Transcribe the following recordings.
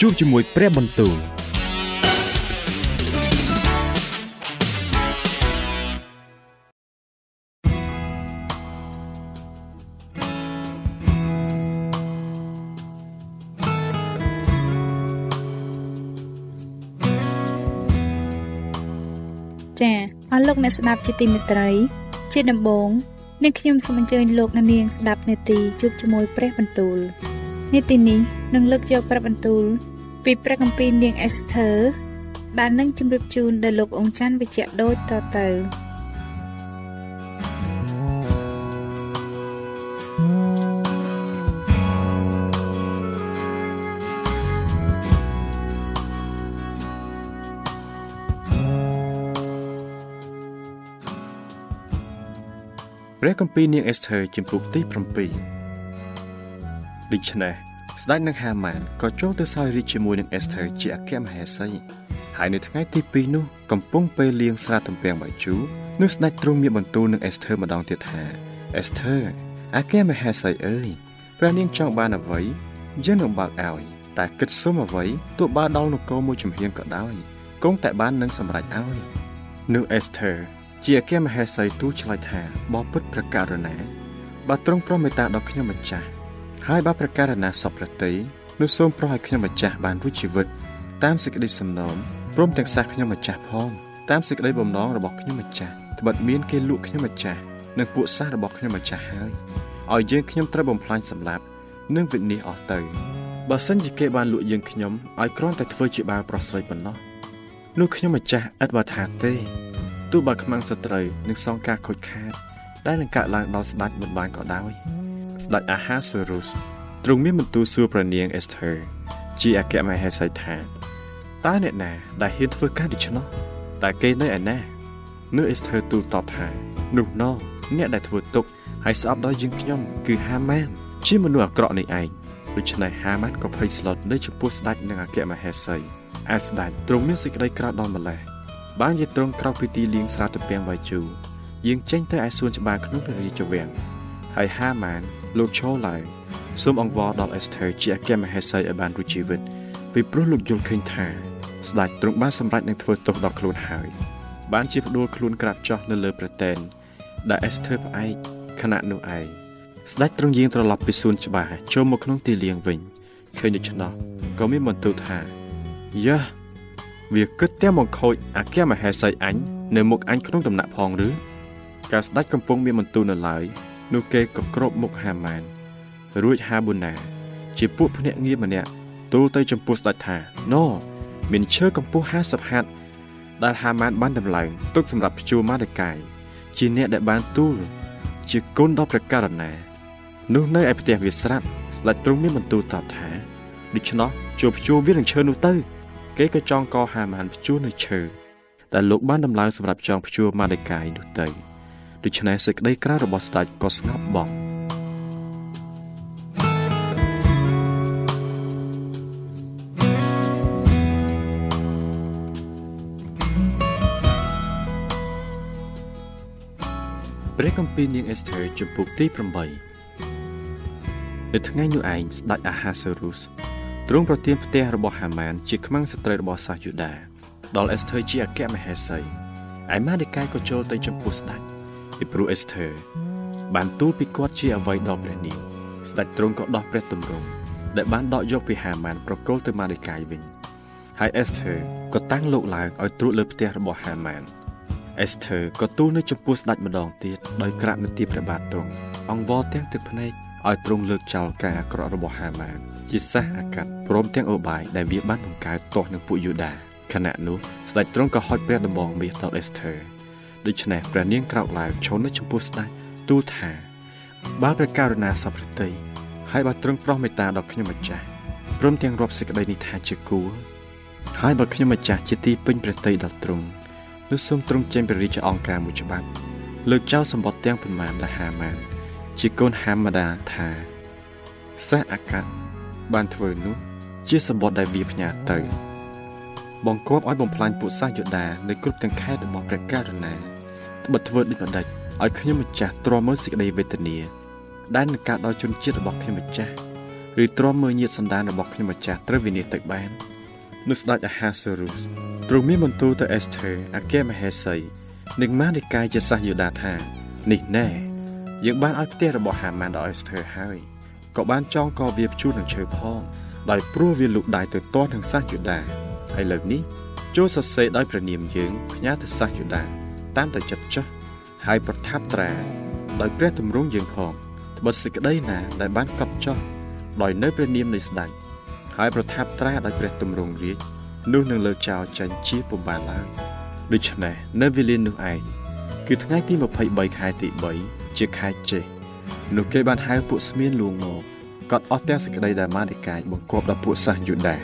ជួបជាមួយព្រះបន្ទូលចាអស់លោកអ្នកស្ដាប់ជាទីមេត្រី ជាដំបូងនាងខ្ញុំសូមអញ្ជើញលោកអ្នកនាងស្ដាប់នេតិជួបជាមួយព្រះបន្ទូល នេតិនេះនឹងលើកយកព្រះបន្ទូល ពីព្រះគម្ពីរនាងអេសធើដែលនឹងជម្រាបជូនដល់លោកអង្ចាន់វិជ្ជៈដូចតទៅព្រះគម្ពីរនាងអេសធើជំពូកទី7 ដូច្នេះស្ដេចនឹងហាម៉ានក៏ចូលទៅសោយរាជជាមួយនឹងអេសធើជាអគ្គមហេសីហើយនៅថ្ងៃទី2នោះកំពុងពេលលៀងស្រាទំពាំងបាយជូរនោះស្ដេចទ្រង់មានបន្ទូលនឹងអេសធើម្ដងទៀតថាអេសធើអគ្គមហេសីអើយព្រះនាងចង់បានអ្វីយើងនឹងបើកឲ្យតែគិតសុំអ្វីទោះបើដល់នគរមួយចំហៀងក៏ដោយគង់តែបាននឹងសម្រេចឲ្យនោះអេសធើជាអគ្គមហេសីទូឆ្លើយថាបបពុតប្រការណាបើទ្រង់ប្រមេត្តាដល់ខ្ញុំម្ចាស់ ហើយបើប្រការណាសពប្រតិនោះសូមប្រោះឲ្យខ្ញុំម្ចាស់បានរួចជីវិត តាមសេចក្តីសំណូមព្រមទាំងសះខ្ញុំម្ចាស់ផងតាមសេចក្តីបំណងរបស់ខ្ញុំម្ចាស់ត្បិតមានគេលក់ខ្ញុំម្ចាស់និងពួកសះរបស់ខ្ញុំម្ចាស់ហើយឲ្យយើងខ្ញុំត្រូវបំផ្លាញសម្លាប់និងវិនិច្ឆ័យអស់ទៅបើសិនជាគេបានលក់យើងខ្ញុំឲ្យគ្រាន់តែធ្វើជាបាវប្រុសស្រីប៉ុណ្ណោះនោះខ្ញុំម្ចាស់ឥតបើថាទេទោះបើខ្មាំងសត្រូវនឹងសងការខូចខាតដែលនឹងកើតឡើងដល់ស្ដេចមិនបានក៏ដោយ ស្ដេចអាហាសេរុសទ្រង់មានបន្ទូលសួរព្រះនាងអេសធើជាអគ្គមហេសីថាតើអ្នកណាដែលហ៊ានធ្វើការដូច្នោះតើគេនៅឯណានោះអេសធើទូលតបថានោះណោអ្នកដែលធ្វើទុកហើយស្អប់ដល់យើងខ្ញុំគឺហាម៉ាន ជាមនុស្សអាក្រក់នេះឯងដូច្នេះហាម៉ានក៏ភ័យស្លុតនៅចំពោះស្ដេចនិងអគ្គមហេសីឯស្ដេចទ្រង់មានសេចក្តីក្រោធដល់ម្លេះបានជាទ្រង់ក្រោកពីទីលៀងស្រាទំពាំងវ៉ៃជូយាងចេញទៅឯសួនច្បារក្នុងព្រះរាជវាំងហើយហាម៉ាន លោកឈរឡើងសូមអង្វរដល់អេសធើជាអគ្គមហេសីឲ្យបានរួចជីវិតពីព្រោះលោកយល់ឃើញថាស្ដេចទ្រង់បានសម្រេចនឹងធ្វើទោសដល់ខ្លួនហើយ បានជាផ្ដួលខ្លួនក្រាបចុះនៅលើប្រតេនដែលអេសធើផ្អែកខណៈនោះឯងស្ដេចទ្រង់យាងត្រឡប់ពីសួនច្បារចូលមកក្នុងទីលាងវិញឃើញដូច្នោះក៏មានបន្ទូលថាយ៉ាវាគិតតែមកខូចអាគារមហេសីអញនៅមុខអញក្នុងដំណាក់ផងឬការស្ដេចកំពុងមានបន្ទូលនៅឡើយ នោះគេក៏គ្របមុខហាម៉ាន រួចហាប៊ូណា ជាពួកភ្នាក់ងារម្នាក់ទូលទៅចំពោះស្ដេចថាណូមានឈើកម្ពស់50ហត្ថដែលហាម៉ានបានដំឡើងទុកសម្រាប់ព្យួរម៉ាដេកាយជាអ្នកដែលបានទូល ជាគុណដល់ព្រះករណានោះនៅឯផ្ទះវាស្រាប់ស្ដេចទ្រង់មានបន្ទូលតបថាដូច្នោះចូលព្យួរវានឹងឈើនោះទៅ គេក៏ចងកហាម៉ានព្យួរនៅឈើតែលោកបានដំឡើងសម្រាប់ចងព្យួរម៉ាដេកាយនោះទៅ ដូច្នេះសេចក្តីក្រៅរបស់ស្ដេចក៏ស្ងប់បង់ព្រះគម្ពីរនាងអេសធើជំពូកទី8នៅថ្ងៃនោះឯងស្ដេចអាហាសេរុសទ្រង់ប្រទានផ្ទះរបស់ហាម៉ាន ជាខ្មាំងស្ត្រីរបស់សាសយូដាដល់អេសធើជាអគ្គមហេសីឯម៉ាដេកាយក៏ចូលទៅចំពោះស្ដេច ពីព្រោះអេសធើបានទូលពីគាត់ជាអ្វីដល់ព្រះនាងស្ដេចទ្រង់ក៏ដោះព្រះទម្រង់ដែលបានដកយកពីហាម៉ានប្រគល់ទៅម៉ាដេកាយវិញហើយ Esther ក៏តាំងលោកឡើងឲ្យត្រួតលើផ្ទះរបស់ហាម៉ាន Esther ក៏ទូលនៅចំពោះស្ដេចម្ដងទៀតដោយក្រាបនៅទីព្រះបាទទ្រង់អង្វរទាំងទឹកភ្នែកឲ្យទ្រង់លើកចោលការអាក្រក់របស់ហាម៉ានជាសះអាកាត់ព្រមទាំងអូបាយដែលវាបានបង្កើតទាស់នឹងពួកយូដាខណៈនោះស្ដេចទ្រង់ក៏ហុចព្រះដំបងមាសដល់ Esther ដូច្នេះព្រះនាងក្រោកឡើងឈរនៅចំពោះស្ដេចទូលថាបើព្រះករុណាសពប្រតិហើយបើទ្រង់ប្រោះមេត្តាដល់ខ្ញុំម្ចាស់ព្រមទាំងរាប់សេចក្តីនេះថាជាគួរហើយបើខ្ញុំម្ចាស់ជាទីពេញព្រះតីដល់ទ្រង់នោះសូមទ្រង់ចេញព្រះរាជអង្គការមួយច្បាប់លើកចោលសម្បត្តិទាំងប៉ុន្មានដែលហាម៉ានជាកូនហាម៉ាដាថាសះអាកាបានធ្វើនោះជាសម្បត្តិដែលវាផ្ញើទៅបង្គាប់ឲ្យបំផ្លាញពួកសាសយូដានៅគ្រប់ទាំងខេត្តរបស់ព្រះករុណា ត្បិតធ្វើដូចម្ដេចឲ្យខ្ញុំម្ចាស់ទ្រាំមើលសេចក្តីវេទនាដែលនឹងកើតដល់ជនជាតិរបស់ខ្ញុំម្ចាស់ឬទ្រាំមើលញាតិសន្តានរបស់ខ្ញុំម្ចាស់ត្រូវវិនិច្ឆ័យទៅបាននោះស្ដេចអាហាសេរុសទ្រង់មានបន្ទូលទៅអេសធើអគ្គមហេសីនិងម៉ានិកាយជាសាសយូដាថានេះណែយើងបានឲ្យផ្ទះរបស់ហាម៉ានដល់អេសធើហើយក៏បានចងកវាភ្ជួរនឹងឈើផងដោយព្រោះវាលុកដៃទៅទាស់នឹងសាសយូដាហើយលើកនេះចូលសរសេរដោយព្រះនាមយើងផ្ញើទៅសាសយូដា តាមតែចិត្តចោះហើយប្រថាប់ត្រាដោយព្រះទម្រង់យើងផងត្បិតសេចក្តីណាដែលបានកត់ចោះដោយនៅព្រះនាមនៃស្ដេចហើយប្រថាប់ត្រាដោយព្រះទម្រង់រាជនោះនឹងលើកចោលចេញជាពុំបានឡើយដូច្នេះនៅវេលានោះឯងគឺថ្ងៃទី23ខែទី3ជាខែចេះនោះគេបានហៅពួកស្មៀនលួងមកក៏អស់ទាំងសេចក្តីដែលម៉ាឌីកាយបង្គាប់ដល់ពួកសាសយូដា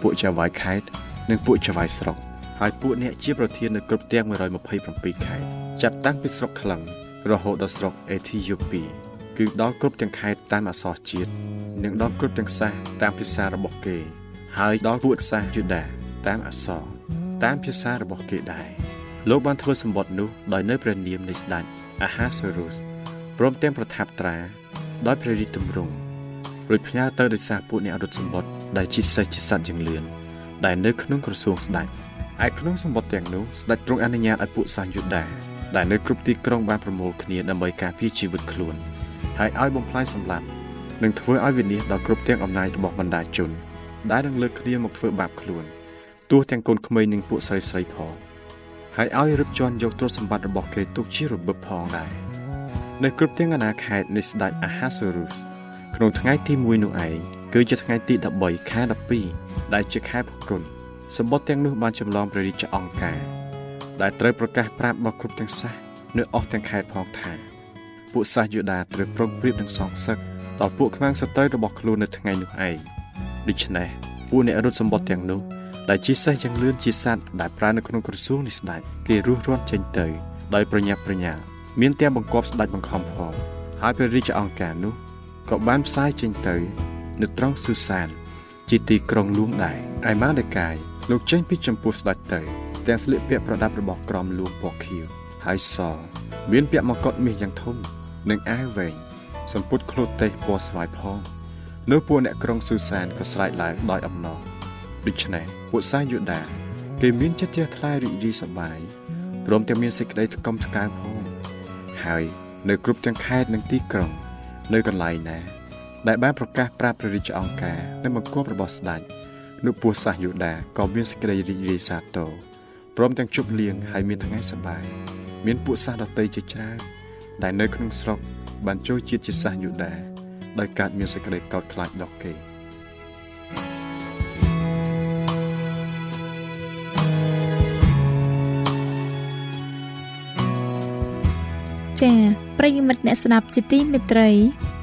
ពួកចៅវាយខេត និងពួកចៅវាយស្រុក ហើយពួកអ្នកជាប្រធាននៅគ្រប់ទាំង127ខេត្តចាប់តាំងពីស្រុកក្លឹងរហូតដល់ស្រុកអេធីយ៉ូពីគឺដល់គ្រប់ទាំងខេត្តតាមអក្សរជាតិនិងដល់គ្រប់ទាំងសាសតាមភាសារបស់គេ ហើយដល់ពួកសាសយូដាតាមអក្សរតាមភាសារបស់គេដែរលោកបានធ្វើសម្បត្តិនោះដោយនៅព្រះនាមនៃស្ដេចអាហាសេរុសព្រមទាំងប្រថាប់ត្រាដោយព្រះរាជទម្រង់រួចផ្ញើទៅដោយសារពួកអ្នករត់សម្បត្តិដែលជាសេះជាសត្វយ៉ាងលឿនដែលនៅក្នុងក្រសួងស្ដេច ឯក្នុងសម្បត្តិទាំងនោះស្ដេចទ្រង់អនុញ្ញាតឲ្យពួកសាសយូដាដែលនៅគ្រប់ទីក្រុងបានប្រមូលគ្នាដើម្បីការពារជីវិតខ្លួនហើយឲ្យបំផ្លាញសម្លាប់និងធ្វើឲ្យវិនាសដល់គ្រប់ទាំងអំណាចរបស់បណ្ដាជន ដែលនឹងលើកគ្នាមកធ្វើបាបខ្លួនទោះទាំងកូនក្មេងនិងពួកស្រីស្រីផងហើយឲ្យរឹបជន់យកទ្រព្យសម្បត្តិរបស់គេទុកជារបឹបផងដែរនៅគ្រប់ទាំងអាណាខេត្តនៃស្ដេចអាហាសូរុសក្នុងថ្ងៃទី1នោះឯងគឺជាថ្ងៃទី13ខែ12ដែលជាខែផល្គុន សម្បត្តិទាំងនោះបានចម្លងព្រះរាជអង្គការដែលត្រូវប្រកាសប្រាប់ដល់គ្រប់ទាំងសាសនៅអស់ទាំងខេត្តផងថាពួកសាសយូដាត្រូវប្រឹងប្រៀបនឹងសងសឹកដល់ពួកខ្មាំងសត្រូវរបស់ខ្លួននៅថ្ងៃនោះឯងដូច្នេះពួកអ្នករត់សម្បត្តិទាំងនោះដែលជាសេះយ៉ាងលឿនជាសัตว์ដែលប្រើនៅក្នុងក្រសួងនេះស្ដេចគេរស់រាន់ចេញទៅដោយប្រញាប់ប្រញាល់មានទាំងបង្គាប់ស្ដេចបង្ខំផងហើយព្រះរាជអង្គការនោះក៏បានផ្សាយចេញទៅ នៅត្រង់ស៊ូសាន ជាទីក្រុងលួងដែរឯម៉ាដេកាយលោកចេញពីចំពោះស្ដេចទៅ ទាំងស្លៀកពាក់ប្រដាប់របស់ក្រមលួងពណ៌ខៀវហើយសមានពាក់មកុដមាសយ៉ាងធំ និងអាវវែងសម្ពុតក្លូតទេសពណ៌ស្វាយផងនៅពួកអ្នកក្រុងស៊ូសានក៏ស្រែកឡើងដោយអំណរដូច្នេះពួកសាយូដា គេមានចិត្តជ្រះថ្លារីករាយសប្បាយព្រមទាំងមានសេចក្តីថ្កុំថ្កើងផងហើយនៅគ្រប់ទាំងខេត្តនិងទីក្រុង នៅកន្លែងណា ដែលបានប្រកាសប្រាប់ព្រះរាជអង្គការនៅបង្គាប់របស់ស្ដេចនោះពួកសាសយូដាក៏មានសេចក្តីរីករាយសាទរព្រមទាំងជប់លៀងហើយមានថ្ងៃសប្បាយមានពួកសាសដតីជាច្រើនដែលនៅក្នុងស្រុកបានចូលជាតិជាសាសយូដាដោយកើតមានសេចក្តីកោតខ្លាចដល់គេចា៎ប្រិយមិត្តអ្នកស្ដាប់ជាទីមេត្រី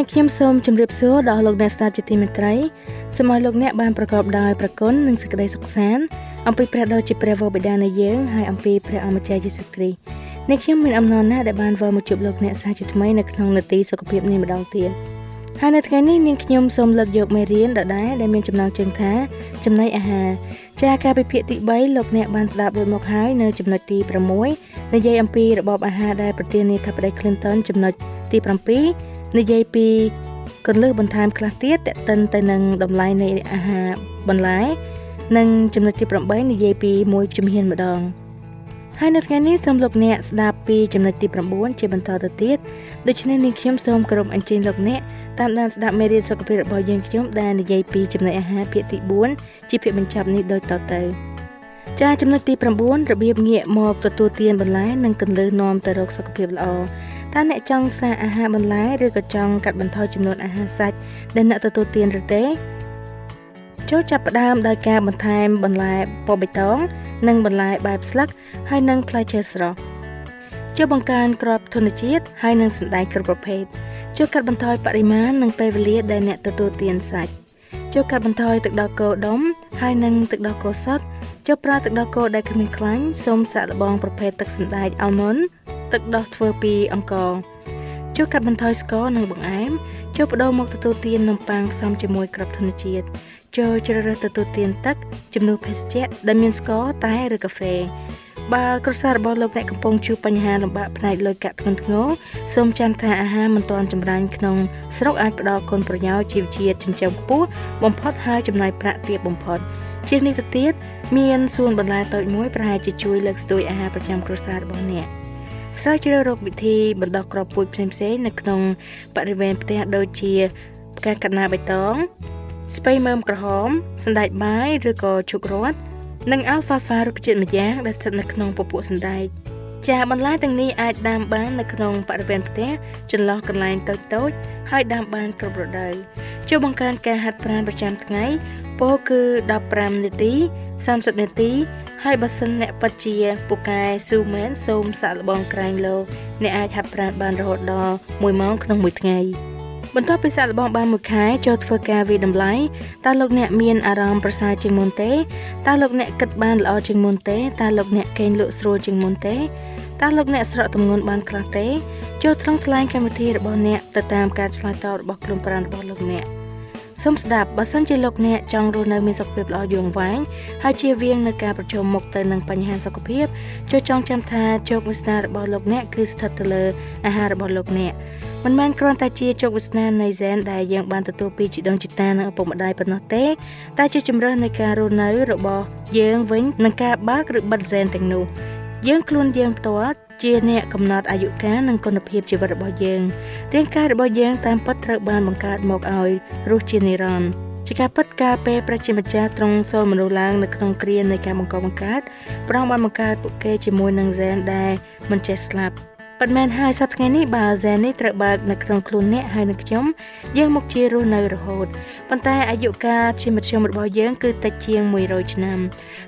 នកខ្ញុំសូមជម្រាបសួរដល់លោកអ្នកស្ដាប់ជាទីមេត្រីសូមឲ្យលោកអ្នកបានប្រកបដោយប្រគុណនិងសេចក្តីសុខសាន្តអំពីព្រះដ៏ជាព្រះវរបិតានៃយើងហើយអំពីព្រះអម្ចាស់យេស៊ូវគ្រីស្ទអ្នកខ្ញុំមានអំណរណាស់ដែលបានវិលមកជួបលោកអ្នកសាជាថ្មីនៅក្នុងនាទីសុខភាពនេះម្ដងទៀតហើយនៅថ្ងៃនេះនាងខ្ញុំសូមលើកយកមេរៀនដដែលដែលមានចំណងជើងថាចំណីអាហារចាការពិភាក្សាទី3លោកអ្នកបានស្ដាប់ដូចមកហើយនៅចំណុចទី6និយាយអំពីរបបអាហារដែលប្រធានាធិបតី Clinton ចំណុចទី7 និយាយពីកលឹះបន្ថែមខ្លះទៀតតេតិនទៅនឹងតម្លៃនៃអាហារបន្លែនិងចំណុចទី8និយាយពីមួយជំហានម្ដងហើយនៅថ្ងៃនេះសូមលោកអ្នកស្ដាប់ពីចំណុចទី9ជាបន្តទៅទៀតដូច្នេះនាងខ្ញុំសូមគោរពអញ្ជើញលោកអ្នកតាមដានស្ដាប់មេរៀនសុខភាពរបស់យើងខ្ញុំដែលនិយាយពីចំណុចអាហារភាគទី4ជាភាគបញ្ចប់នេះដូចតទៅចាចំណុចទី9របៀបងាកមកទទួលទានបន្លែនិងកន្លឹះនាំទៅរកសុខភាពល្អ តើអ្នកចង់សារអាហារបន្លែឬក៏ចង់កាត់បន្ថយចំនួនអាហារសាច់ដែលអ្នកទទួលទានឬទេចូលចាប់ផ្ដើមដោយការបន្ថែមបន្លែពណ៌បៃតង និងបន្លែបែបស្លឹកហើយនិងផ្លែឈើស្រស់ចូលបង្កើនក្របធនជាតិហើយនិងសណ្តែកគ្រប់ប្រភេទចូលកាត់បន្ថយបរិមាណនិងពេលវេលាដែលអ្នកទទួលទានសាច់ចូលកាត់បន្ថយទឹកដោះគោដុំហើយនិងទឹកដោះគោសុទ្ធចូលប្រើទឹកដោះគោដែលគ្មានខ្លាញ់សូមសាកល្បងប្រភេទទឹកសណ្តែកអាល់ម៉ុន ទឹកដោះធ្វើពីអង្ករចូលកាត់បន្ថយស្ករនិងបង្អែមចូលបដូរមកទទួលទាននំប៉័ងផ្សំជាមួយក្របធម្មជាតិចូលជ្រើសរើសទទួលទានទឹកជំនួសភេសជ្ជៈដែលមានស្ករតែឬកាហ្វេបើគ្រួសាររបស់លោកអ្នកកំពុងជួបបញ្ហាលំបាកផ្នែកលុយកាក់ធ្ងន់ធ្ងរសូមចាំថាអាហារមិនទាន់ចម្រាញ់ក្នុងស្រុកអាចផ្ដល់គុណប្រយោជន៍ជីវជាតិចិញ្ចឹមខ្ពស់បំផុតហើយចំណាយប្រាក់ទាបបំផុតជាងនេះទៅទៀតមានសួនបន្លែតូចមួយប្រហែលជាជួយលើកស្ទួយអាហារប្រចាំគ្រួសាររបស់អ្នក។ ស្រាវជ្រាវរកវិធីបណ្ដោះគ្រាប់ពូជផ្សេងៗនៅក្នុងបរិវេណផ្ទះដូចជាផ្កាកណ្ណាបៃតង ស្ពៃមើមក្រហមសណ្តែកបាយឬក៏ជុករត់និងអាល់ហ្វាហ្វារុក្ខជាតិម្យ៉ាងដែលស្ថិតនៅក្នុងពពួកសណ្តែកចាបន្លែទាំងនេះអាចដាំបាននៅក្នុងបរិវេណផ្ទះចន្លោះកន្លែងតូចតូចហើយដាំបានគ្រប់រដូវចូលបង្កើនការហាត់ប្រាណប្រចាំថ្ងៃពោលគឺ15នាទី30នាទី ហើយបើសិនអ្នកពិតជាពូកែស៊ូមែនសូមសាកល្បងក្រែងលោអ្នកអាចហាត់ប្រាណបានរហូតដល់1ម៉ោងក្នុងមួយថ្ងៃបន្ទាប់ពីសាកល្បងបានមួយខែចូលធ្វើការវិតម្លៃតើលោកអ្នកមានអារម្មណ៍ប្រសើរជាងមុនទេតើលោកអ្នកគិតបានល្អជាងមុនទេតើលោកអ្នកកេងលក់ស្រួលជាងមុនទេតើលោកអ្នកស្រកទម្ងន់បានខ្លះទេចូលត្រង់ថ្លែងកម្មវិធីរបស់អ្នកទៅតាមការឆ្លើយតបរបស់ក្រុមប្រាណរបស់លោកអ្នក។ សូមស្ដាប់បើសិនជាលោកអ្នកចង់រស់នៅមានសុខភាពល្អយូរអង្វែងហើយជៀសវាងនឹងការប្រឈមមុខទៅនឹងបញ្ហាសុខភាពចូលចងចាំថាជោគវាសនារបស់លោកអ្នកគឺស្ថិតទៅលើអាហាររបស់លោកអ្នកមិនមែនគ្រាន់តែជាជោគវាសនានៃហ្សែនដែលយើងបានទទួលពីជីដូនជីតានិងឪពុកម្ដាយប៉ុណ្ណោះទេតែជាជំរើសនៃការរស់នៅរបស់យើងវិញនឹងការបើកឬបិទហ្សែនទាំងនោះយើងខ្លួនយើងផ្ទាល់ ជាអ្នកកំណត់អាយុកាលនិងគុណភាពជីវិតរបស់យើងរាងកាយរបស់យើងតាមពិតត្រូវបានបង្កើតមកឲ្យរស់ជានិរន្តរ៍ជាការពិតការពេលប្រជាម្ចាស់ត្រង់សូលមនុស្សឡើងនៅក្នុងគ្រានៃការបង្កបង្កើតប្រងបានបង្កើតពួកគេជាមួយនឹងហ្សែនដែលមិនចេះស្លាប់ ប៉ុន្មានហើយសប្តាហ៍ថ្ងៃនេះបើហ្សែននេះត្រូវបើកនៅក្នុងខ្លួនអ្នកហើយនឹងខ្ញុំយើងមកជារស់នៅរហូតប៉ុន្តែអាយុកាលជាមធ្យមរបស់យើងគឺតិចជាង100ឆ្នាំ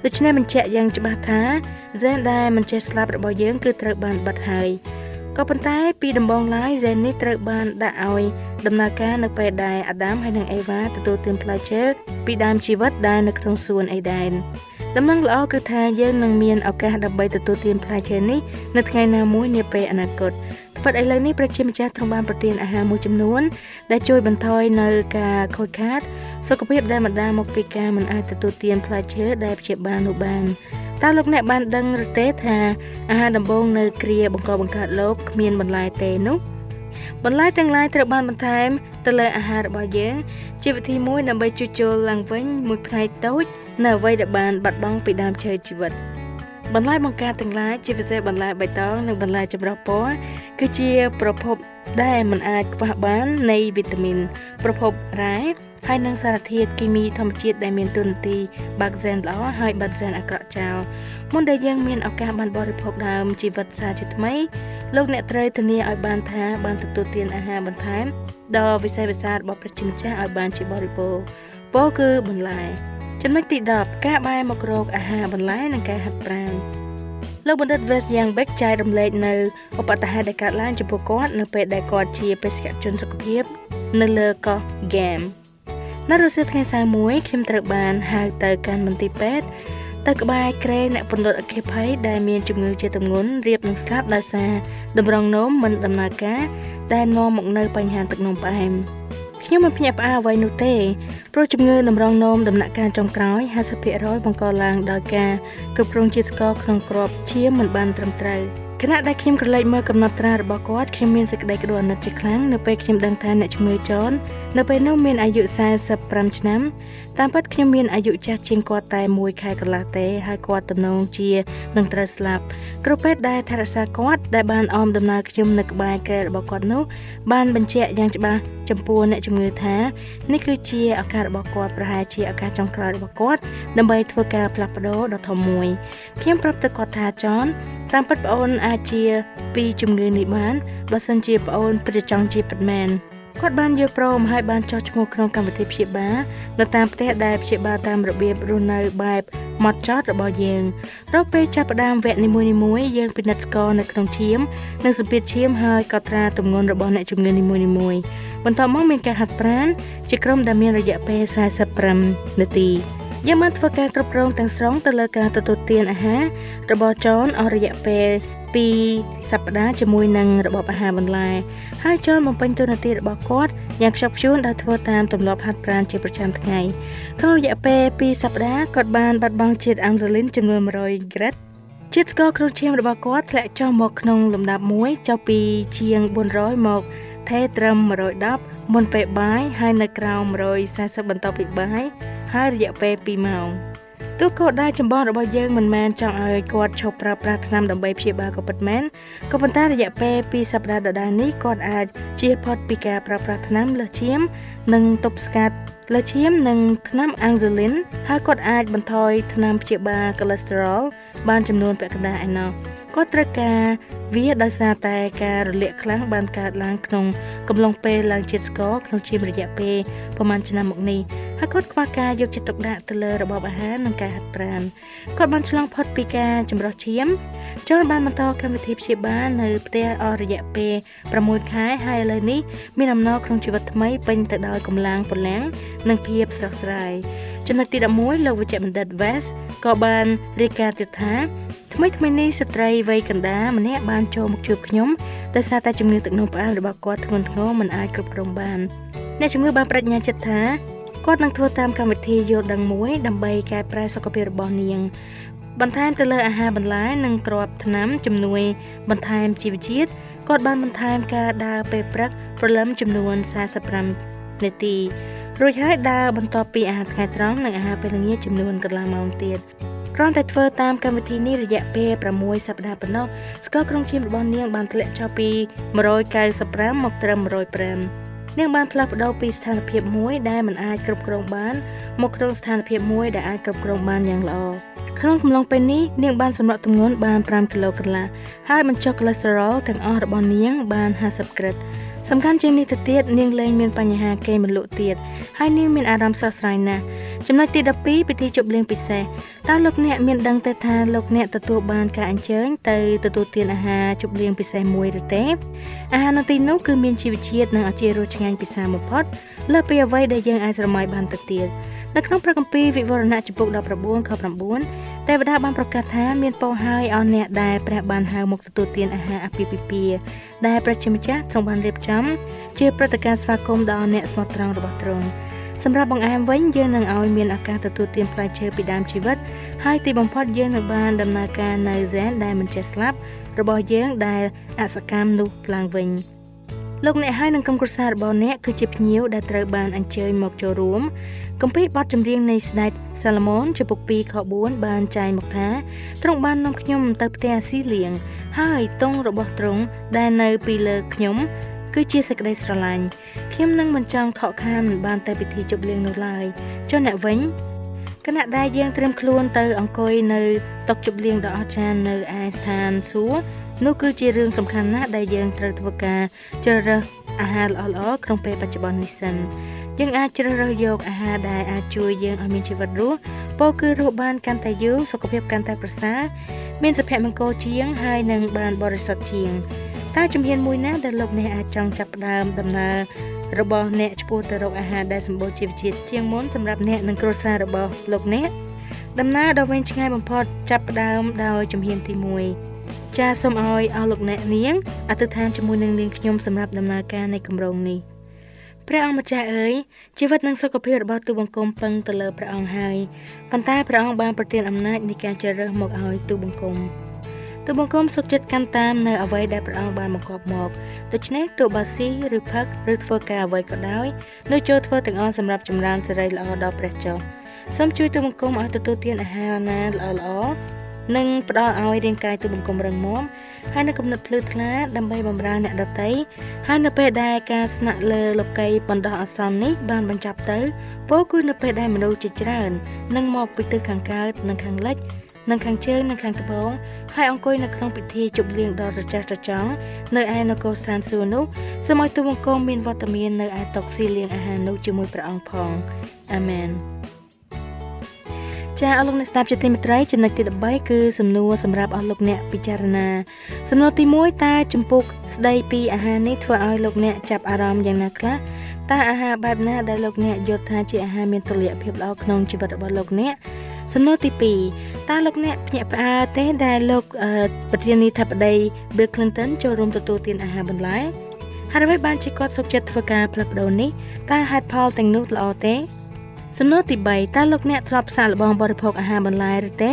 ដូច្នេះបញ្ជាក់យ៉ាងច្បាស់ថាហ្សែនដែលមិនចេះស្លាប់របស់យើងគឺត្រូវបានបិទហើយក៏ប៉ុន្តែពីដំបូងឡើយហ្សែននេះត្រូវបានដាក់ឲ្យដំណើរការនៅពេលដែលអាដាមហើយនិងអេវ៉ាទទួលទានផ្លែឈើពីដើមជីវិតដែលនៅក្នុងសួនអេដែន ដំណឹងល្អគឺថាយើងនឹងមានឱកាសដើម្បីទទួលទានផ្លែឈើនេះនៅថ្ងៃណាមួយនាពេលអនាគតពិតឥឡូវនេះប្រជាម្ចាស់ទ្រង់បានប្រទានអាហារមួយចំនួន ដែលជួយបន្ថយនៅការខូចខាតសុខភាពដែលបណ្ដាលមកពីការមិនអាចទទួលទានផ្លែឈើដែលព្យាបាលនោះបានតើលោកអ្នកបានដឹងឬទេថាអាហារដំបូងនៅគ្រាបង្កបង្កើតលោកគ្មានបន្លែទេនោះបន្លែទាំងឡាយត្រូវបានបន្ថែមទៅលើអាហាររបស់យើង ជាវិធីមួយដើម្បីជួសជុលឡើងវិញមួយផ្នែកតូច នៅអ្វីដែលបានបាត់បង់ពីដើមឈើជីវិតបន្លែបង្ការទាំងឡាយជាពិសេសបន្លែបៃតងនិងបន្លែចម្រុះពណ៌គឺជាប្រភពដែលមិនអាចខ្វះបាននៃវីតាមីនប្រភពរ៉ែហើយនិងសារធាតុគីមីធម្មជាតិដែលមានទូនាទីបាក់សែនល្អហើយបាត់សែនអាក្រក់ចោលមុនដែលយើងមានឱកាសបានបរិភោគដើមជីវិតសាជាថ្មីលោកអ្នកត្រូវធានាឲ្យបានថាបានទទួលទានអាហារបន្ថែមដ៏វិសេសវិសាលរបស់ប្រជាម្ចាស់ឲ្យបានជាបរិបូរណ៍ពោលគឺបន្លែ ចំណុចទី10ការបែរមករកអាហារបន្លែនិងការហាត់ប្រាណលោកបណ្ឌិត West Young Beck ចែករំលែកនៅឧបតហេតុដែលកើតឡើងចំពោះគាត់នៅពេលដែលគាត់ជាបេសកជនសុខភាពនៅលើកោះ Game នៅរសៀលថ្ងៃសៅរ៍មួយខ្ញុំត្រូវបានហៅទៅកាន់មន្ទីរពេទ្យទៅក្បែរក្រែអ្នកពន្លត់អគ្គភ័យដែលមានជំងឺជាទម្ងន់រៀបនឹងស្លាប់ដោយសារតម្រងនោមមិនដំណើរការដែលនាំមកនៅបញ្ហាទឹកនោមផ្អែម ខ្ញុំមិនភ្ញាក់ផ្អើលអ្វីនោះទេព្រោះជំងឺតម្រងនោមដំណាក់កាលចុងក្រោយ50%បង្កឡើងដោយការគ្រប់គ្រងជាតិស្ករក្នុងគ្រាប់ឈាមមិនបានត្រឹមត្រូវខណៈដែលខ្ញុំក្រឡេកមើលកំណត់ត្រារបស់គាត់ខ្ញុំមានសេចក្តីក្តៅអាណិតជាខ្លាំងនៅពេលខ្ញុំដឹងថាអ្នកជំងឺចន នៅពេលនោះមានអាយុ45ឆ្នាំតាមពិតខ្ញុំមានអាយុចាស់ជាងគាត់តែ1ខែកន្លះទេហើយគាត់ទំនងជានឹងត្រូវស្លាប់គ្រូពេទ្យដែលថែរក្សាគាត់ដែលបានអមដំណើរខ្ញុំនៅក្បែរកែរបស់គាត់នោះបានបញ្ជាក់យ៉ាងច្បាស់ចំពោះអ្នកជំងឺថានេះគឺជាឱកាសរបស់គាត់ប្រហែលជាឱកាសចុងក្រោយរបស់គាត់ដើម្បីធ្វើការផ្លាស់ប្ដូរដ៏ធំមួយខ្ញុំប្រាប់ទៅគាត់ថាចនតាមពិតប្អូនអាចជាពីជំងឺនេះបានបើសិនជាប្អូនពិតចង់ជាពិតមែន គាត់បានយល់ព្រមហើយបានចុះឈ្មោះក្នុងកម្មវិធីព្យាបាលនៅតាមផ្ទះដែលព្យាបាលតាមរបៀបរស់នៅបែបម៉ត់ចត់របស់យើងរកពេលចាប់ផ្ដើមវគ្គនីមួយៗយើងពិនិត្យស្ករនៅក្នុងឈាមនិងសម្ពាធឈាមហើយកត់ត្រាទម្ងន់របស់អ្នកជំងឺនីមួយៗបន្ទាប់មកមានការហាត់ប្រាណជាក្រុមដែលមានរយៈពេល45នាទីយើងបានធ្វើការគ្រប់គ្រងទាំងស្រុងទៅលើការទទួលទានអាហាររបស់ចនអស់រយៈពេល 2សប្តាហ៍ជាមួយនឹងរបបអាហារបន្លែ ហើយចនបំពេញតួនាទីរបស់គាត់យ៉ាងខ្ជាប់ខ្ជួនដោយធ្វើតាមទម្លាប់ហាត់ប្រាណជាប្រចាំថ្ងៃក្នុងរយៈពេល2សប្តាហ៍គាត់បានបាត់បង់ជាតិអាំងសាលីនចំនួន100ក្រិតជាតិស្ករក្នុងឈាមរបស់គាត់ធ្លាក់ចុះមកក្នុងលំដាប់មួយចុះពីជាង400មកថេត្រឹម110មុនពេលបាយហើយនៅក្រោម140បន្ទាប់ពីបាយហើយរយៈពេល2ម៉ោង ទោះក៏ដែលចម្បងរបស់យើងមិនមែនចង់ឲ្យគាត់ឈប់ប្រើប្រាស់ថ្នាំដើម្បីព្យាបាលក៏ពិតមែនក៏ប៉ុន្តែរយៈពេល2សប្តាហ៍ដដែលនេះគាត់អាចជៀសផុតពីការប្រើប្រាស់ថ្នាំលើសឈាម និងទប់ស្កាត់លើឈាមនិងថ្នាំអាំងស៊ូលីនហើយគាត់អាចបន្ថយថ្នាំព្យាបាលកូលេស្តេរ៉ុលបានចំនួនពាក់កណ្ដាលឯណោះ គាត់ត្រូវការវាដោយសារតែការរលាកខ្លាំងបានកើតឡើងក្នុងកំឡុងពេលឡើងជាតិស្ករក្នុងជារយៈពេលប្រហែលឆ្នាំមកនេះហើយគាត់ខ្វះការយកចិត្តទុកដាក់ទៅលើរបបអាហារនិងការហាត់ប្រាណគាត់បានឆ្លងផុតពីការចម្រោះឈាមចនបានបន្តកម្មវិធីព្យាបាលនៅផ្ទះអស់រយៈពេល6ខែហើយឥឡូវនេះមានអំណរក្នុងជីវិតថ្មីពេញទៅដោយកម្លាំងពលំនិងភាពស្រស់ស្រាយចំណុចទី11លោកវិជ្ជបណ្ឌិត West ក៏បានរាយការណ៍ទៀតថា ថ្មីថ្មីនេះស្ត្រីវ័យកណ្ដាលម្នាក់បានចូលមកជួបខ្ញុំដោយសារតែជំងឺទឹកនោមផ្អែមរបស់គាត់ធ្ងន់ធ្ងរមិនអាចគ្រប់គ្រងបានអ្នកជំងឺបានបញ្ញាចិត្តថាគាត់នឹងធ្វើតាមកម្មវិធីយល់ដឹងមួយដើម្បីកែប្រែសុខភាពរបស់នាង បន្ថែមទៅលើអាហារបន្លែនិងគ្រាប់ថ្នាំជំនួយ បន្ថែមជីវជាតិគាត់បានបន្ថែមការដើរពេលព្រឹកព្រលឹមចំនួន45នាទីរួចហើយដើរបន្ទាប់ពីអាហារថ្ងៃត្រង់និងអាហារពេលល្ងាចចំនួនកន្លះម៉ោងទៀត គ្រាន់តែធ្វើតាមកម្មវិធីនេះរយៈពេល6សប្តាហ៍ប៉ុណ្ណោះស្ករក្នុងឈាមរបស់នាងបានធ្លាក់ចុះពី195មកត្រឹម105នាងបានផ្លាស់ប្ដូរពីស្ថានភាពមួយដែលមិនអាចគ្រប់គ្រងបានមកក្នុងស្ថានភាពមួយដែលអាចគ្រប់គ្រងបានយ៉ាងល្អក្នុងកំឡុងពេលនេះនាងបានសម្រក់ទម្ងន់បាន5គីឡូកន្លះហើយបញ្ចុះកូលេស្តេរ៉ុលទាំងអស់របស់នាងបាន50ក្រិតសំខាន់ជាងនេះទៅទៀតនាងលែងមានបញ្ហាគេមិនលក់ទៀតហើយនាងមានអារម្មណ៍ស្រស់ស្រាយណាស់ ចំណុចទី12ពិធីជប់លៀងពិសេសតើលោកអ្នកមានដឹងទេថាលោកអ្នកទទួលបានការអញ្ជើញទៅទទួលទានអាហារជប់លៀងពិសេសមួយឬទេអាហារនៅទីនោះគឺមានជីវជាតិនិងអជារសឆ្ងាញ់ពិសាបំផុតលើពីអ្វីដែលយើងអាចស្រមៃបានទៅទៀតនៅក្នុងព្រះគម្ពីរវិវរណៈចំពុក19ខ9ទេវតាបានប្រកាសថាមានពរហើយអស់អ្នកដែលព្រះបានហៅមកទទួលទានអាហារអាពាហ៍ពិពាហ៍ដែលព្រះជាម្ចាស់ទ្រង់បានរៀបចំ ជាព្រឹត្តិការណ៍ស្វាគមន៍ដល់អ្នកស្មោះត្រង់របស់ទ្រង់ សម្រាប់បង្អែមវិញយើងនឹងឲ្យមានឱកាសទទួលទានផ្លែឈើពីដើមជីវិតហើយទីបំផុតយើងនឹងបានដំណើរការនៅហ្សែនដែលមិនចេះស្លាប់របស់យើងដែលអសកម្មនោះឡើងវិញលោកអ្នកហើយនឹងក្រុមគ្រួសាររបស់អ្នកគឺជាភ្ញៀវដែលត្រូវបានអញ្ជើញមកចូលរួមគម្ពីរបទចម្រៀងនៃស្ដេចសាឡូមោនចំពុក2ខ4បានចែងមកថាទ្រង់បាននាំខ្ញុំទៅផ្ទះស៊ីលៀងហើយទង់របស់ទ្រង់ដែលនៅពីលើខ្ញុំ គឺជាសេចក្តីស្រឡាញ់ខ្ញុំនឹងមិនចង់ខកខានមិនបានទៅពិធីជប់លៀងនោះឡើយចុះអ្នកវិញគណៈដែលយើងត្រៀមខ្លួនទៅអង្គុយនៅតុជប់លៀងដ៏អស្ចារ្យនៅឯស្ថានសួគ៌នោះគឺជារឿងសំខាន់ណាស់ដែលយើងត្រូវធ្វើការជ្រើសរើសអាហារល្អៗក្នុងពេលបច្ចុប្បន្ននេះសិនយើងអាចជ្រើសរើសយកអាហារដែលអាចជួយយើងឲ្យមានជីវិតរស់ពោលគឺរស់បានកាន់តែយូរសុខភាពកាន់តែប្រសើរមានសុភមង្គលជាងហើយនឹងបានបរិសុទ្ធជាង តើជំហានមួយណាដែលលោកអ្នកអាចចង់ចាប់ផ្ដើមដំណើររបស់អ្នកឆ្ពោះទៅរកអាហារដែលសម្បូរជីវជាតិជាងមុនសម្រាប់អ្នកនិងគ្រួសាររបស់លោកអ្នកដំណើរដ៏វែងឆ្ងាយបំផុតចាប់ផ្ដើមដោយជំហានទី1ចាសសូមឲ្យអស់លោកអ្នកនាងអធិដ្ឋានជាមួយនឹងនាងខ្ញុំសម្រាប់ដំណើរការនៃគម្រោងនេះព្រះអង្គម្ចាស់អើយជីវិតនិងសុខភាពរបស់ទូបង្គំពឹងទៅលើព្រះអង្គហើយប៉ុន្តែព្រះអង្គបានប្រទានអំណាចនៃការជ្រើសរើសមកឲ្យទូបង្គំ ទូបង្គំសុខចិត្តកាន់តាមនៅអ្វីដែលព្រះអង្គបានបង្គាប់មកដូច្នេះទោះបើស៊ីឬផឹកឬធ្វើការអ្វីក៏ដោយនោះចូលធ្វើទាំងអស់សម្រាប់ចម្រើនសេរីល្អដល់ព្រះចុះសូមជួយទូបង្គំឲ្យទទួលទានអាហារណាល្អល្អនិងផ្ដល់ឲ្យរាងកាយទូបង្គំរឹងមាំហើយនៅគំនិតភ្លឺថ្លាដើម្បីបម្រើអ្នកដទៃហើយនៅពេលដែលការស្នាក់លើលោកីបណ្ដោះអាសន្ននេះបានបញ្ចប់ទៅពោលគឺនៅពេលដែលមនុស្សជាច្រើននឹងមកពីទិសខាងកើតនិងខាងលិច និងខាងជើងនិងខាងត្បូងហើយអង្គុយនៅក្នុងពិធីជប់លៀងដ៏រចាស់រចង់នៅឯនគរស្ថានសួគ៌នោះសូមឲ្យទូបង្គំមានវត្តមាននៅឯតុស៊ីលៀងអាហារនោះជាមួយព្រះអង្គផងអាមែនចាអស់លោកអ្នកស្ដាប់ជាទីមេត្រីចំណុចទី13គឺសំណួរសម្រាប់អស់លោកអ្នកពិចារណាសំណួរទី1តើចំពុកស្ដីពីអាហារនេះធ្វើឲ្យលោកអ្នកចាប់អារម្មណ៍យ៉ាងណាខ្លះតើអាហារបែបណាដែលលោកអ្នកយល់ថាជាអាហារមានតុល្យភាពល្អក្នុងជីវិតរបស់លោកអ្នកសំណួរទី2 តើលោកអ្នកភ្ញាក់ផ្អើលទេដែលលោកប្រធានាធិបតី Bill Clinton ចូលរួមទទួលទានអាហារបន្លែហើយអ្វីបានជាគាត់សុខចិត្តធ្វើការផ្លាស់ប្ដូរនេះតើហេតុផលទាំងនោះល្អទេសំណួរទី3តើលោកអ្នកធ្លាប់សាកល្បងបរិភោគអាហារបន្លែឬទេ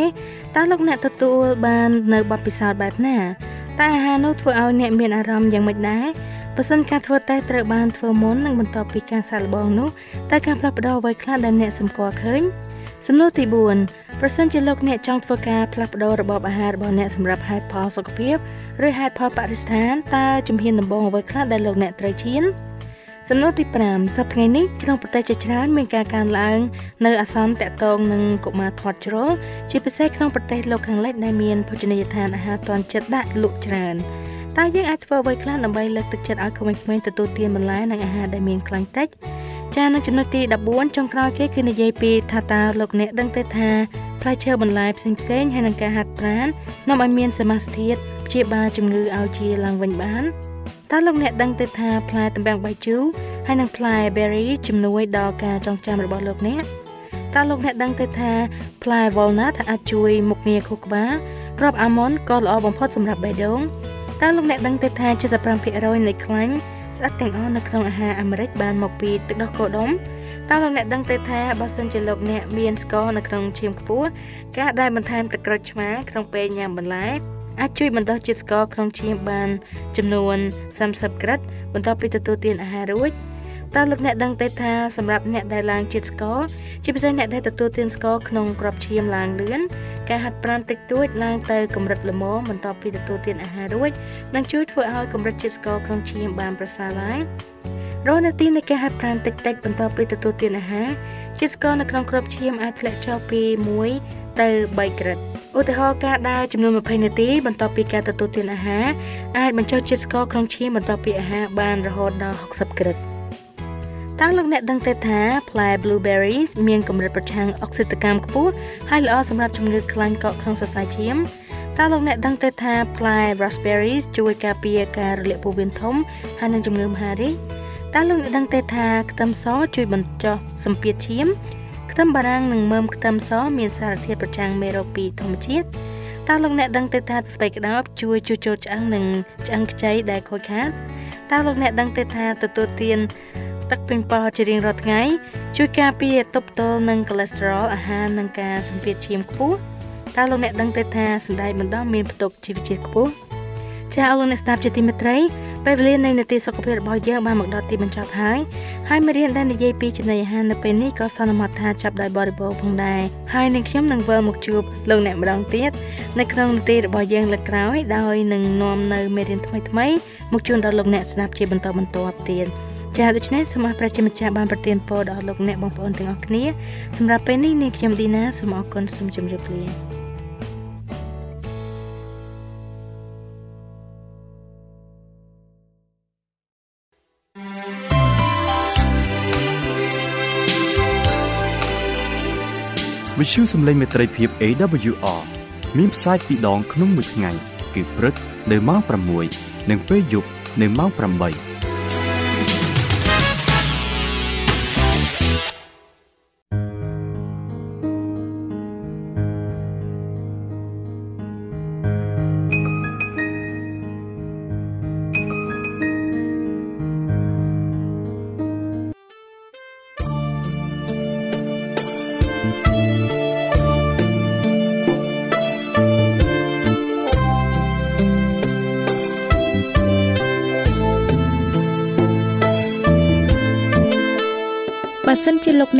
តើលោកអ្នកទទួលបាននៅបទពិសោធន៍បែបណាតើអាហារនោះធ្វើឲ្យអ្នកមានអារម្មណ៍យ៉ាងម៉េចដែរបើសិនការធ្វើតេស្តត្រូវបានធ្វើមុននិងបន្ទាប់ពីការសាកល្បងនោះតើការផ្លាស់ប្ដូរអ្វីខ្លះដែលអ្នកសម្គាល់ឃើញ សំណួរទី4ប្រសិនជាលោកអ្នកចង់ធ្វើការផ្លាស់ប្ដូររបបអាហាររបស់អ្នកសម្រាប់ហេតុផលសុខភាពឬហេតុផលបរិស្ថានតើជំហានដំបូងអ្វីខ្លះដែលលោកអ្នកត្រូវឈានសំណួរទី5សប្តាហ៍ថ្ងៃនេះក្នុងប្រទេសជាច្រើនមានការកើនឡើងនៅអាសន្នតាក់ទងនឹងកុមារធាត់ជ្រុលជាពិសេសក្នុងប្រទេសលោកខាងលិចដែលមានភោជនីយដ្ឋានអាហារទាន់ចិត្តដាក់លក់ច្រើនតើយើងអាចធ្វើអ្វីខ្លះដើម្បីលើកទឹកចិត្តឲ្យក្មេងៗទទួលទានបន្លែនិងអាហារដែលមានខ្លាញ់តិច ចានៅចំណុចទី14ចុងក្រោយគេគឺនិយាយពីថាតើលោកអ្នកដឹងទេថាផ្លែឈើបន្លែផ្សេងផ្សេងហើយនឹងការហាត់ប្រាណនាំឲ្យមានសមាសធាតុព្យាបាលជំងឺឲ្យជាឡើងវិញបានតើលោកអ្នកដឹងទេថាផ្លែតំបាំងបាយជូរហើយនិងផ្លែ berry ជំនួយដល់ការចងចាំរបស់លោកអ្នកតើលោកអ្នកដឹងទេថាផ្លែ walnut អាចជួយមុខងារខួរក្បាលគ្រាប់ almond ក៏ល្អបំផុតសម្រាប់បេះដូងតើលោកអ្នកដឹងទេថា75%នៃខ្លាញ់ ស្អិតទាំងអស់នៅក្នុងអាហារអាមេរិកបានមកពីទឹកដោះគោដុំតើលោកអ្នកដឹងទេថាបើសិនជាលោកអ្នកមានស្ករនៅក្នុងឈាមខ្ពស់ការដែលបន្ថែមទឹកក្រូចឆ្មាក្នុងពេលញ៉ាំបន្លែអាចជួយបណ្ដុះជាតិស្ករក្នុងឈាមបាន ចំនួន30ក្រិតបន្ទាប់ពីទទួលទានអាហាររួចតើលោកអ្នកដឹងទេថាសម្រាប់អ្នកដែលឡើងជាតិស្ករជាពិសេសអ្នកដែលទទួលទានស្ករក្នុងក្របឈាមឡើងលឿន ការហាត់ប្រាណតិចតួចឡើងទៅកម្រិតល្មមបន្ទាប់ពីទទួលទានអាហាររួចនឹងជួយធ្វើឲ្យកម្រិតជាតិស្ករក្នុងឈាមបានប្រសើរឡើងរហនាទីនៃការហាត់ប្រាណតិចតិចបន្ទាប់ពីទទួលទានអាហារជាតិស្ករនៅក្នុងក្របឈាមអាចធ្លាក់ចុះពី1ទៅ3ក្រិតឧទាហរណ៍ការដើរចំនួន20នាទីបន្ទាប់ពីការទទួលទានអាហារអាចបញ្ចុះជាតិស្ករក្នុងឈាមបន្ទាប់ពីអាហារបានរហូតដល់60ក្រិត តើលោកអ្នកដឹងទេថាផ្លែ blueberries មានកម្រិតប្រឆាំងអុកស៊ីតកម្មខ្ពស់ហើយល្អសម្រាប់ជំងឺខ្លាញ់កកក្នុងសរសៃឈាមតើលោកអ្នកដឹងទេថាផ្លែ raspberries ជួយការពារការរលាកពោះវៀនធំហើយនិងជំងឺមហារីកតើលោកអ្នកដឹងទេថាខ្ទឹមសជួយបញ្ចុះសម្ពាធឈាមខ្ទឹមបារាំងនិងមើមខ្ទឹមសមានសារធាតុប្រឆាំងមេរោគពីធម្មជាតិតើលោកអ្នកដឹងទេថាស្បែកក្តោបជួយជួសជុលឆ្អឹងនិងឆ្អឹងខ្ចីដែលខូចខាតតើលោកអ្នកដឹងទេថាទទួលទាន ទឹកពេញប៉ោះជារៀងរាល់ថ្ងៃ ជួយការពារទប់ទល់នឹងកូលេស្តេរ៉ុលអាហារនិងការសម្ពាធឈាមខ្ពស់តើលោកអ្នកដឹងទេថាសណ្តែកបណ្ដោះមានផ្ទុកជីវជាតិខ្ពស់ចាអស់លោកអ្នកស្ដាប់ជាទីមេត្រីពេលវេលានៃនាទីសុខភាពរបស់យើងបានមកដល់ទីបញ្ចប់ហើយហើយមេរៀនដែលនិយាយពីចំណីអាហារនៅពេលនេះក៏សន្មតថាចាប់ដោយបរិបូរផងដែរហើយនឹងខ្ញុំនឹងវិលមកជួបលោកអ្នកម្ដងទៀតនៅក្នុងនាទីរបស់យើងលើកក្រោយដោយនឹងនាំនៅមេរៀនថ្មីៗមកជូនដល់លោកអ្នកស្ដាប់ជាបន្តបន្ទាប់ទៀត ចាដូច្នេះសូមអរប្រជាម្ចាស់បានប្រទានពរដល់លោកអ្នកបងប្អូនទាំងអស់គ្នាសម្រាប់ពេលនេះនាងខ្ញុំឌីណាសូមអរគុណសូមជម្រាបលាវិទ្យុសំឡេងមេត្រីភាព AWR មានផ្សាយពីរដងក្នុងមួយថ្ងៃ គឺព្រឹកនៅម៉ោង6និងពេលយប់នៅម៉ោង8